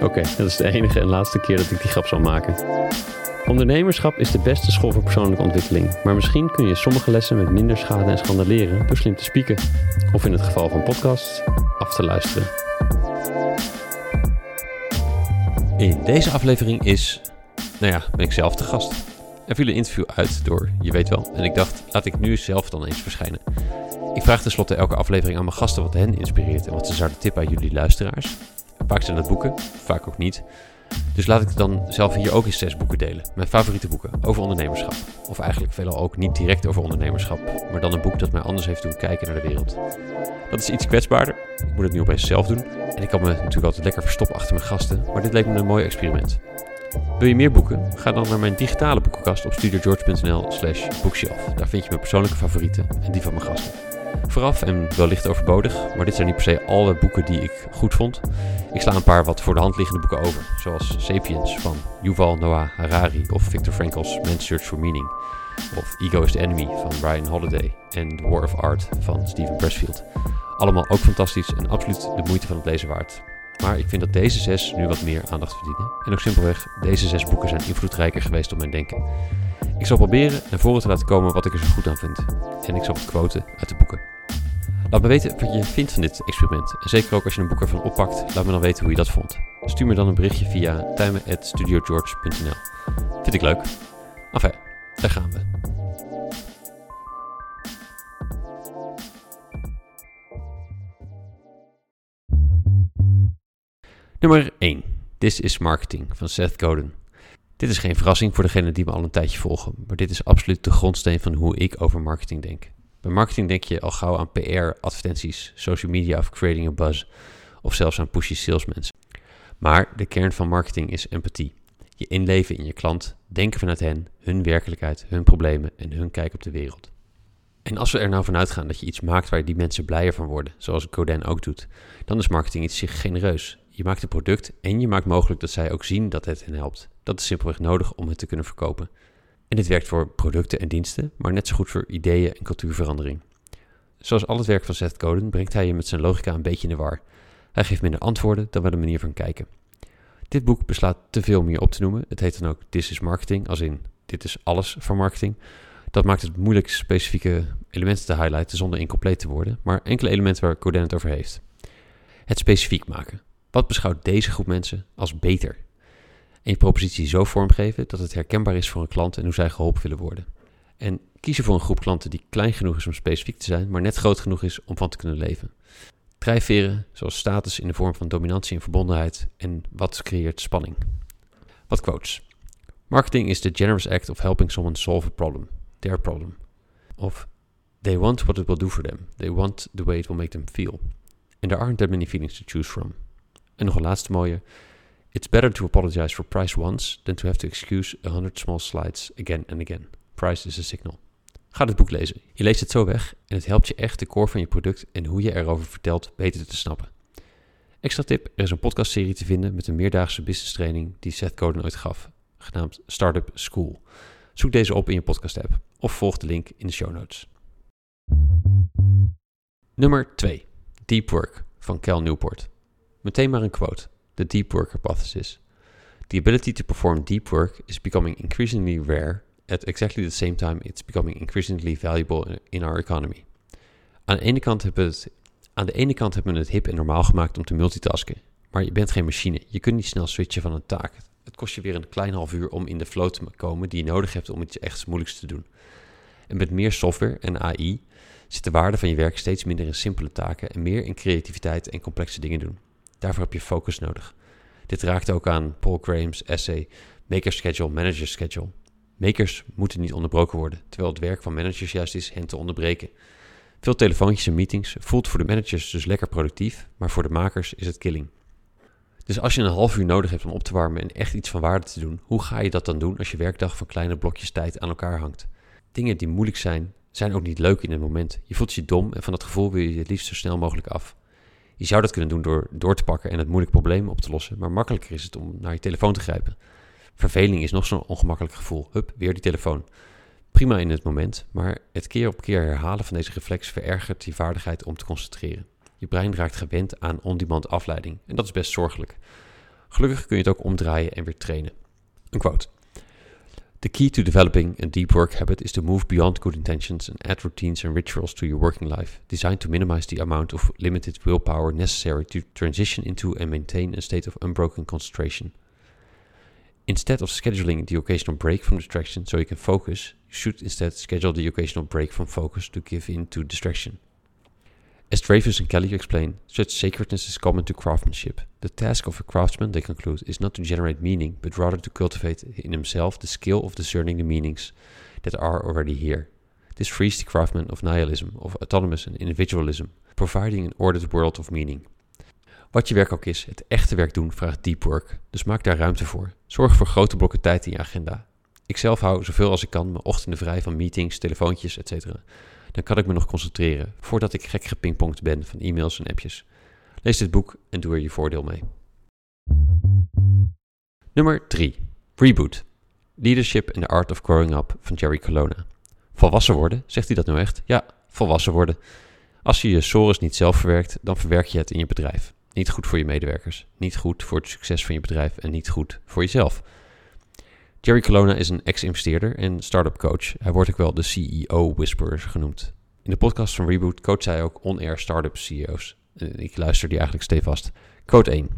Oké, dat is de enige en laatste keer dat ik die grap zal maken. Ondernemerschap is de beste school voor persoonlijke ontwikkeling, maar misschien kun je sommige lessen met minder schade en schande leren door slim te spieken. Of in het geval van podcasts, af te luisteren. In deze aflevering is, nou ja, ben ik zelf te gast. Er viel een interview uit door, je weet wel, en ik dacht, laat ik nu zelf dan eens verschijnen. Ik vraag tenslotte elke aflevering aan mijn gasten wat hen inspireert en wat ze zouden tippen aan jullie luisteraars. Vaak zijn dat boeken, vaak ook niet. Dus laat ik dan zelf hier ook eens zes boeken delen. Mijn favoriete boeken over ondernemerschap. Of eigenlijk veelal ook niet direct over ondernemerschap, maar dan een boek dat mij anders heeft doen kijken naar de wereld. Dat is iets kwetsbaarder. Ik moet het nu opeens zelf doen. En ik kan me natuurlijk altijd lekker verstoppen achter mijn gasten, maar dit leek me een mooi experiment. Wil je meer boeken? Ga dan naar mijn digitale boekenkast op studiogeorge.nl slash bookshelf. Daar vind je mijn persoonlijke favorieten en die van mijn gasten. Vooraf en wellicht overbodig, maar dit zijn niet per se alle boeken die ik goed vond. Ik sla een paar wat voor de hand liggende boeken over, zoals Sapiens van Yuval Noah Harari of Viktor Frankl's Man's Search for Meaning. Of Ego is the Enemy van Ryan Holiday en The War of Art van Steven Pressfield. Allemaal ook fantastisch en absoluut de moeite van het lezen waard. Maar ik vind dat deze zes nu wat meer aandacht verdienen. En ook simpelweg, deze zes boeken zijn invloedrijker geweest op mijn denken. Ik zal proberen naar voren te laten komen wat ik er zo goed aan vind. En ik zal het quoten uit de boeken. Laat me weten wat je vindt van dit experiment. En zeker ook als je een boek ervan oppakt, laat me dan weten hoe je dat vond. Stuur me dan een berichtje via timen.studiogeorge.nl Vind ik leuk. Enfin, daar gaan we. Nummer 1. This is Marketing van Seth Godin. Dit is geen verrassing voor degenen die me al een tijdje volgen, maar dit is absoluut de grondsteen van hoe ik over marketing denk. Bij marketing denk je al gauw aan PR, advertenties, social media of creating a buzz, of zelfs aan pushy salesmensen. Maar de kern van marketing is empathie. Je inleven in je klant, denken vanuit hen, hun werkelijkheid, hun problemen en hun kijk op de wereld. En als we er nou vanuit gaan dat je iets maakt waar die mensen blijer van worden, zoals Godin ook doet, dan is marketing iets zich genereus. Je maakt een product en je maakt mogelijk dat zij ook zien dat het hen helpt. Dat is simpelweg nodig om het te kunnen verkopen. En dit werkt voor producten en diensten, maar net zo goed voor ideeën en cultuurverandering. Zoals al het werk van Seth Godin brengt hij je met zijn logica een beetje in de war. Hij geeft minder antwoorden dan wel een manier van kijken. Dit boek beslaat te veel meer op te noemen. Het heet dan ook This is Marketing, als in dit is alles van marketing. Dat maakt het moeilijk specifieke elementen te highlighten zonder incompleet te worden, maar enkele elementen waar Godin het over heeft. Het specifiek maken. Wat beschouwt deze groep mensen als beter? En je propositie zo vormgeven dat het herkenbaar is voor een klant en hoe zij geholpen willen worden. En kiezen voor een groep klanten die klein genoeg is om specifiek te zijn, maar net groot genoeg is om van te kunnen leven. Drijfveren, zoals status in de vorm van dominantie en verbondenheid en wat creëert spanning. Wat quotes. Marketing is the generous act of helping someone solve a problem, their problem. Of they want what it will do for them. They want the way it will make them feel. And there aren't that many feelings to choose from. En nog een laatste mooie. It's better to apologize for price once than to have to excuse a hundred small slides again and again. Price is a signal. Ga dit boek lezen. Je leest het zo weg en het helpt je echt de core van je product en hoe je erover vertelt beter te snappen. Extra tip, er is een podcastserie te vinden met een meerdaagse business training die Seth Godin ooit gaf, genaamd Startup School. Zoek deze op in je podcast app of volg de link in de show notes. Nummer 2. Deep Work van Cal Newport. Meteen maar een quote. The Deep Work Hypothesis. The ability to perform deep work is becoming increasingly rare. At exactly the same time, it's becoming increasingly valuable in our economy. Aan de ene kant hebben we het, aan de ene kant hebben we het hip en normaal gemaakt om te multitasken. Maar je bent geen machine. Je kunt niet snel switchen van een taak. Het kost je weer een klein half uur om in de flow te komen die je nodig hebt om iets echt moeilijks te doen. En met meer software en AI zit de waarde van je werk steeds minder in simpele taken en meer in creativiteit en complexe dingen doen. Daarvoor heb je focus nodig. Dit raakt ook aan Paul Graham's essay Maker Schedule, Manager Schedule. Makers moeten niet onderbroken worden, terwijl het werk van managers juist is hen te onderbreken. Veel telefoontjes en meetings voelt voor de managers dus lekker productief, maar voor de makers is het killing. Dus als je een half uur nodig hebt om op te warmen en echt iets van waarde te doen, hoe ga je dat dan doen als je werkdag van kleine blokjes tijd aan elkaar hangt? Dingen die moeilijk zijn, zijn ook niet leuk in het moment. Je voelt je dom en van dat gevoel wil je het liefst zo snel mogelijk af. Je zou dat kunnen doen door door te pakken en het moeilijke probleem op te lossen, maar makkelijker is het om naar je telefoon te grijpen. Verveling is nog zo'n ongemakkelijk gevoel. Hup, weer die telefoon. Prima in het moment, maar het keer op keer herhalen van deze reflex verergert je vaardigheid om te concentreren. Je brein raakt gewend aan on-demand afleiding en dat is best zorgelijk. Gelukkig kun je het ook omdraaien en weer trainen. Een quote. The key to developing a deep work habit is to move beyond good intentions and add routines and rituals to your working life, designed to minimize the amount of limited willpower necessary to transition into and maintain a state of unbroken concentration. Instead of scheduling the occasional break from distraction so you can focus, you should instead schedule the occasional break from focus to give in to distraction. As Dreyfus and Kelly explain, such sacredness is common to craftsmanship. The task of a craftsman, they conclude, is not to generate meaning, but rather to cultivate in himself the skill of discerning the meanings that are already here. This frees the craftsman of nihilism, of autonomous and individualism, providing an ordered world of meaning. Wat je werk ook is, het echte werk doen vraagt deep work, dus maak daar ruimte voor. Zorg voor grote blokken tijd in je agenda. Ik zelf hou zoveel als ik kan mijn ochtenden vrij van meetings, telefoontjes, etc dan kan ik me nog concentreren voordat ik gek gepingpongd ben van e-mails en appjes. Lees dit boek en doe er je voordeel mee. Nummer 3. Reboot. Leadership and the Art of Growing Up van Jerry Colonna. Volwassen worden, zegt hij dat nou echt? Ja, volwassen worden. Als je je sores niet zelf verwerkt, dan verwerk je het in je bedrijf. Niet goed voor je medewerkers, niet goed voor het succes van je bedrijf en niet goed voor jezelf. Jerry Colonna is een ex-investeerder en start-up coach. Hij wordt ook wel de CEO Whisperer genoemd. In de podcast van Reboot coacht hij ook on-air start-up CEO's. Ik luister die eigenlijk stevast. Quote 1.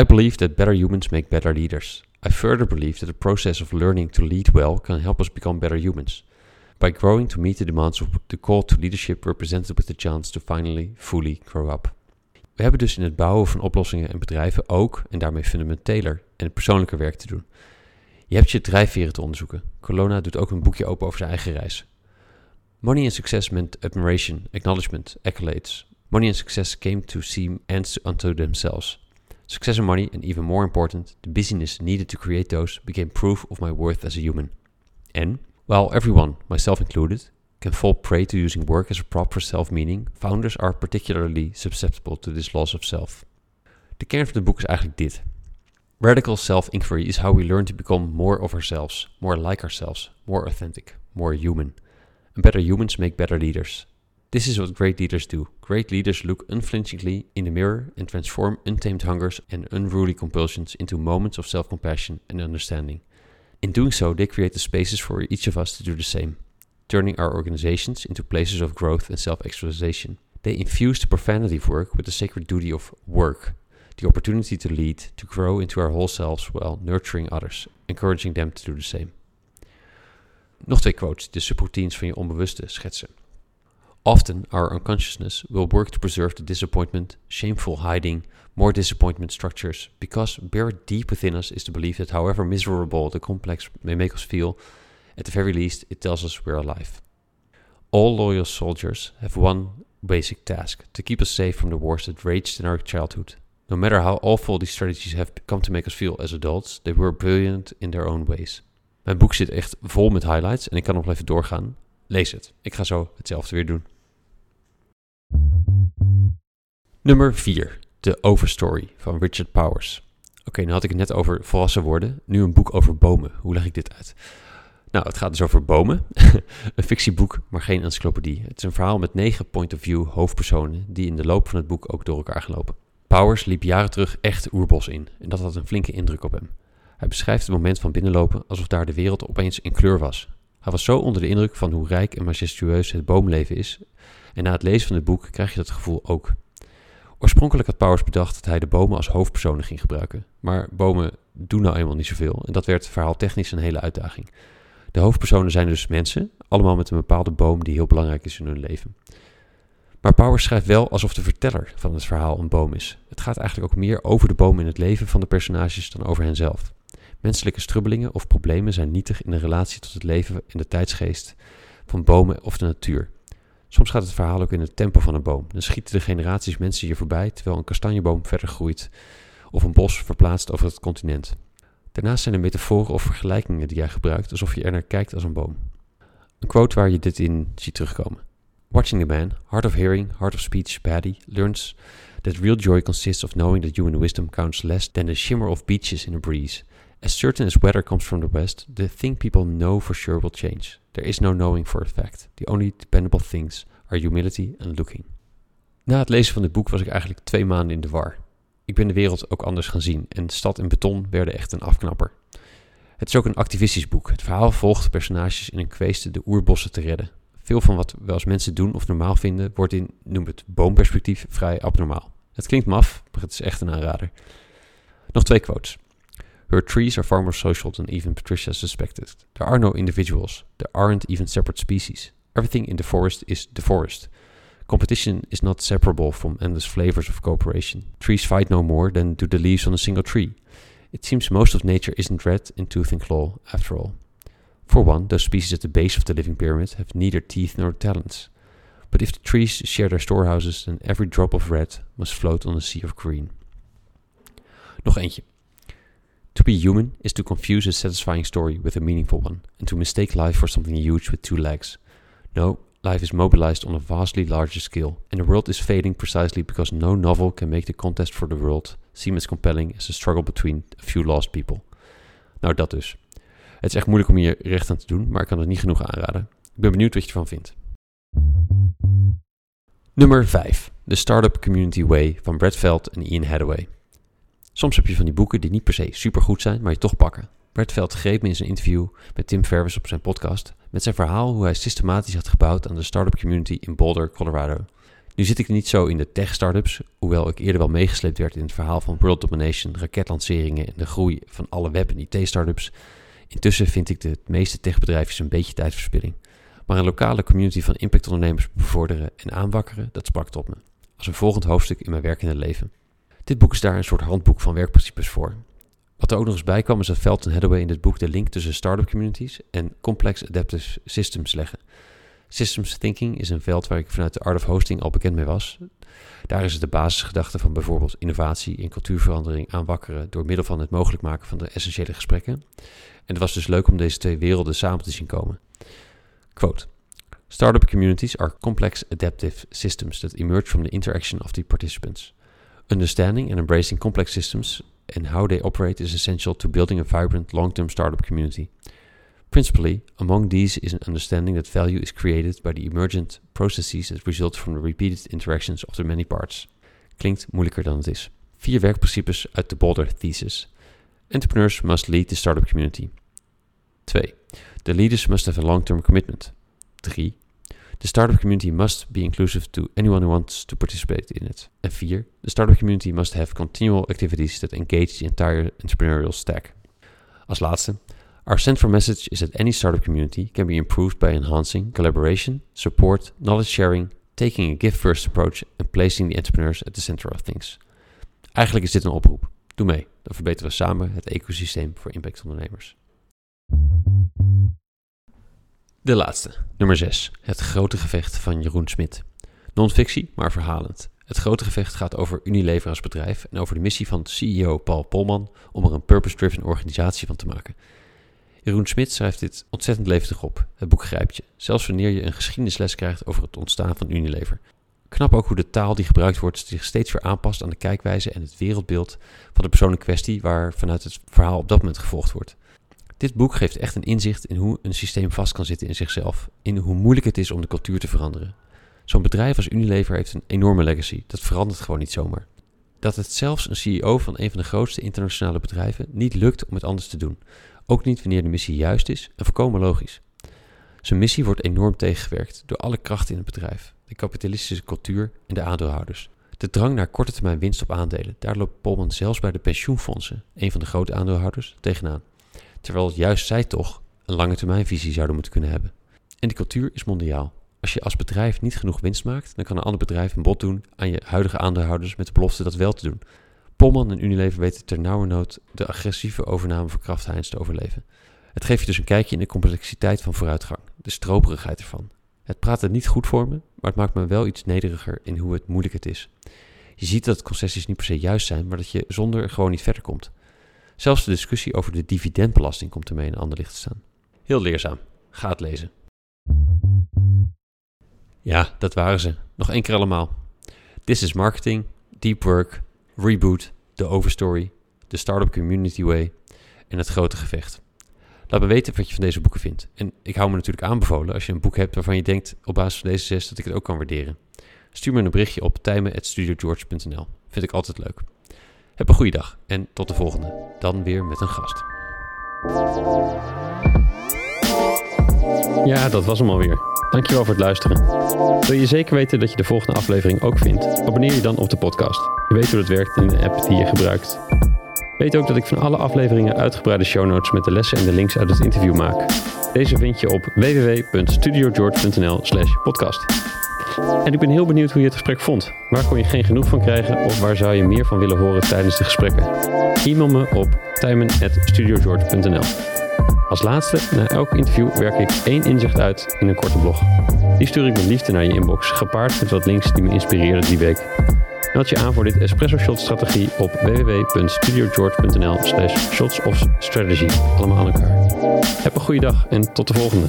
I believe that better humans make better leaders. I further believe that the process of learning to lead well can help us become better humans. By growing to meet the demands of the call to leadership, we're presented with the chance to finally fully grow up. We hebben dus in het bouwen van oplossingen en bedrijven ook, en daarmee fundamenteler en persoonlijker werk te doen. Je hebt je drijfveren te onderzoeken. Colonna doet ook een boekje open over zijn eigen reis. Money and success meant admiration, acknowledgement, accolades. Money and success came to seem ends unto themselves. Success and money, and even more important, the busyness needed to create those, became proof of my worth as a human. And, while everyone, myself included, can fall prey to using work as a prop for self meaning, founders are particularly susceptible to this loss of self. De kern van het boek is eigenlijk dit. Radical self inquiry is how we learn to become more of ourselves, more like ourselves, more authentic, more human. And better humans make better leaders. This is what great leaders do. Great leaders look unflinchingly in the mirror and transform untamed hungers and unruly compulsions into moments of self compassion and understanding. In doing so, they create the spaces for each of us to do the same, turning our organizations into places of growth and self actualization. They infuse the profanity of work with the sacred duty of work, the opportunity to lead, to grow into our whole selves while nurturing others, encouraging them to do the same. Nog twee quotes, de subroutines van je onbewuste schetsen. Often our unconsciousness will work to preserve the disappointment, shameful hiding, more disappointment structures, because buried deep within us is the belief that however miserable the complex may make us feel, at the very least it tells us we're alive. All loyal soldiers have one basic task to keep us safe from the wars that raged in our childhood No matter how awful these strategies have come to make us feel as adults, they were brilliant in their own ways. Mijn boek zit echt vol met highlights en ik kan nog even doorgaan. Lees het. Ik ga zo hetzelfde weer doen. Nummer 4. The Overstory van Richard Powers. Oké, nu had ik het net over volwassen worden. Nu een boek over bomen. Hoe leg ik dit uit? Nou, het gaat dus over bomen. een fictieboek, maar geen encyclopedie. Het is een verhaal met negen point-of-view hoofdpersonen die in de loop van het boek ook door elkaar gaan lopen. Powers liep jaren terug echt oerbos in en dat had een flinke indruk op hem. Hij beschrijft het moment van binnenlopen alsof daar de wereld opeens in kleur was. Hij was zo onder de indruk van hoe rijk en majestueus het boomleven is en na het lezen van het boek krijg je dat gevoel ook. Oorspronkelijk had Powers bedacht dat hij de bomen als hoofdpersonen ging gebruiken, maar bomen doen nou eenmaal niet zoveel en dat werd verhaaltechnisch een hele uitdaging. De hoofdpersonen zijn dus mensen, allemaal met een bepaalde boom die heel belangrijk is in hun leven. Maar Powers schrijft wel alsof de verteller van het verhaal een boom is. Het gaat eigenlijk ook meer over de boom in het leven van de personages dan over henzelf. Menselijke strubbelingen of problemen zijn nietig in de relatie tot het leven en de tijdsgeest van bomen of de natuur. Soms gaat het verhaal ook in het tempo van een boom. Dan schieten de generaties mensen hier voorbij terwijl een kastanjeboom verder groeit of een bos verplaatst over het continent. Daarnaast zijn er metaforen of vergelijkingen die hij gebruikt alsof je er naar kijkt als een boom. Een quote waar je dit in ziet terugkomen. Watching the man, hard of hearing, hard of speech, baddie, learns that real joy consists of knowing that human wisdom counts less than the shimmer of beaches in a breeze. As certain as weather comes from the west, the thing people know for sure will change. There is no knowing for a fact. The only dependable things are humility and looking. Na het lezen van dit boek was ik eigenlijk twee maanden in de war. Ik ben de wereld ook anders gaan zien en stad en beton werden echt een afknapper. Het is ook een activistisch boek. Het verhaal volgt personages in een kweeste de oerbossen te redden. Veel van wat we als mensen doen of normaal vinden, wordt in, noem het boomperspectief, vrij abnormaal. Het klinkt maf, maar het is echt een aanrader. Nog twee quotes. Her trees are far more social than even Patricia suspected. There are no individuals. There aren't even separate species. Everything in the forest is the forest. Competition is not separable from endless flavors of cooperation. Trees fight no more than do the leaves on a single tree. It seems most of nature isn't red in tooth and claw, after all. For one, those species at the base of the living pyramid have neither teeth nor talons. But if the trees share their storehouses, then every drop of red must float on a sea of green. Nog eentje. To be human is to confuse a satisfying story with a meaningful one, and to mistake life for something huge with two legs. No, life is mobilized on a vastly larger scale, and the world is fading precisely because no novel can make the contest for the world seem as compelling as the struggle between a few lost people. Nou, dat dus. Het is echt moeilijk om hier recht aan te doen, maar ik kan het niet genoeg aanraden. Ik ben benieuwd wat je ervan vindt. Nummer 5. The Startup Community Way van Brad Veld en Ian Hathaway. Soms heb je van die boeken die niet per se supergoed zijn, maar je toch pakken. Brad Veld greep me in zijn interview met Tim Ferriss op zijn podcast met zijn verhaal hoe hij systematisch had gebouwd aan de startup community in Boulder, Colorado. Nu zit ik niet zo in de tech-startups, hoewel ik eerder wel meegesleept werd in het verhaal van world domination, raketlanceringen en de groei van alle web- en IT-startups. Intussen vind ik de meeste techbedrijven een beetje tijdverspilling. Maar een lokale community van impactondernemers bevorderen en aanwakkeren, dat sprak tot me. Als een volgend hoofdstuk in mijn werkende leven. Dit boek is daar een soort handboek van werkprincipes voor. Wat er ook nog eens bij kwam is dat Veld en Hathaway in dit boek de link tussen startup communities en complex adaptive systems leggen. Systems thinking is een veld waar ik vanuit de Art of Hosting al bekend mee was. Daar is het de basisgedachte van bijvoorbeeld innovatie en cultuurverandering aanwakkeren door middel van het mogelijk maken van de essentiële gesprekken. En het was dus leuk om deze twee werelden samen te zien komen. Quote. Startup communities are complex adaptive systems that emerge from the interaction of the participants. Understanding and embracing complex systems and how they operate is essential to building a vibrant long term startup community. Principally, among these is an understanding that value is created by the emergent processes that result from the repeated interactions of the many parts. Klinkt moeilijker dan het is. Vier werkprincipes uit de Boulder Thesis. Entrepreneurs must lead the startup community. 2. The leaders must have a long term commitment. 3. The startup community must be inclusive to anyone who wants to participate in it. And 4. The startup community must have continual activities that engage the entire entrepreneurial stack. Als laatste, our central message is that any startup community can be improved by enhancing collaboration, support, knowledge sharing, taking a give first approach and placing the entrepreneurs at the center of things. Eigenlijk is dit een oproep. Doe mee, dan verbeteren we samen het ecosysteem voor impactondernemers. De laatste, nummer 6. Het grote gevecht van Jeroen Smit. Non-fictie, maar verhalend. Het grote gevecht gaat over Unilever als bedrijf en over de missie van CEO Paul Polman om er een purpose-driven organisatie van te maken. Jeroen Smit schrijft dit ontzettend levendig op. Het boek grijpt je, zelfs wanneer je een geschiedenisles krijgt over het ontstaan van Unilever. Knap ook hoe de taal die gebruikt wordt zich steeds weer aanpast aan de kijkwijze en het wereldbeeld van de persoon in kwestie waar vanuit het verhaal op dat moment gevolgd wordt. Dit boek geeft echt een inzicht in hoe een systeem vast kan zitten in zichzelf, in hoe moeilijk het is om de cultuur te veranderen. Zo'n bedrijf als Unilever heeft een enorme legacy, dat verandert gewoon niet zomaar. Dat het zelfs een CEO van een van de grootste internationale bedrijven niet lukt om het anders te doen, ook niet wanneer de missie juist is en volkomen logisch. Zijn missie wordt enorm tegengewerkt door alle krachten in het bedrijf, de kapitalistische cultuur en de aandeelhouders. De drang naar korte termijn winst op aandelen, daar loopt Polman zelfs bij de pensioenfondsen, een van de grote aandeelhouders, tegenaan terwijl juist zij toch een lange termijnvisie zouden moeten kunnen hebben. En die cultuur is mondiaal. Als je als bedrijf niet genoeg winst maakt, dan kan een ander bedrijf een bod doen aan je huidige aandeelhouders met de belofte dat wel te doen. Polman en Unilever weten ter nauwe nood de agressieve overname van Kraft Heinz te overleven. Het geeft je dus een kijkje in de complexiteit van vooruitgang, de stroperigheid ervan. Het praat er niet goed voor me, maar het maakt me wel iets nederiger in hoe het moeilijk het is. Je ziet dat concessies niet per se juist zijn, maar dat je zonder gewoon niet verder komt. Zelfs de discussie over de dividendbelasting komt ermee in een ander licht te staan. Heel leerzaam. Ga het lezen. Ja, dat waren ze. Nog één keer allemaal. This is Marketing, Deep Work, Reboot, The Overstory, The Startup Community Way en Het Grote Gevecht. Laat me weten wat je van deze boeken vindt. En ik hou me natuurlijk aanbevolen als je een boek hebt waarvan je denkt op basis van deze zes dat ik het ook kan waarderen. Stuur me een berichtje op tijmen.studiogeorge.nl. Vind ik altijd leuk. Heb een goede dag en tot de volgende. Dan weer met een gast. Ja, dat was hem alweer. Dankjewel voor het luisteren. Wil je zeker weten dat je de volgende aflevering ook vindt? Abonneer je dan op de podcast. Je weet hoe het werkt in de app die je gebruikt. Weet ook dat ik van alle afleveringen uitgebreide show notes met de lessen en de links uit het interview maak. Deze vind je op www.studiogeorge.nl slash podcast. En ik ben heel benieuwd hoe je het gesprek vond. Waar kon je geen genoeg van krijgen of waar zou je meer van willen horen tijdens de gesprekken? E-mail me op tijmen.studiogeorge.nl Als laatste, na elk interview werk ik één inzicht uit in een korte blog. Die stuur ik met liefde naar je inbox, gepaard met wat links die me inspireerden die week. Meld je aan voor dit Espresso Shot strategie op www.studiogeorge.nl slash shots of strategy. Allemaal aan elkaar. Heb een goede dag en tot de volgende.